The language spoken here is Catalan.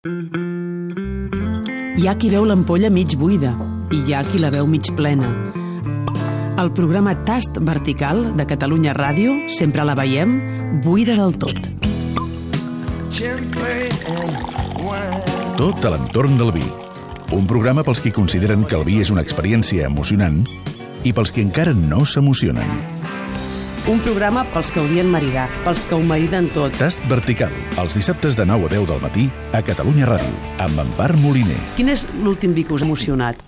Hi ha qui veu l'ampolla mig buida i hi ha qui la veu mig plena. El programa Tast Vertical de Catalunya Ràdio sempre la veiem buida del tot. Tot a l'entorn del vi. Un programa pels qui consideren que el vi és una experiència emocionant i pels qui encara no s'emocionen. Un programa pels que odien maridar, pels que ho mariden tot. Tast vertical, els dissabtes de 9 a 10 del matí a Catalunya Ràdio, amb Empar Moliner. Quin és l'últim vi que us ha emocionat?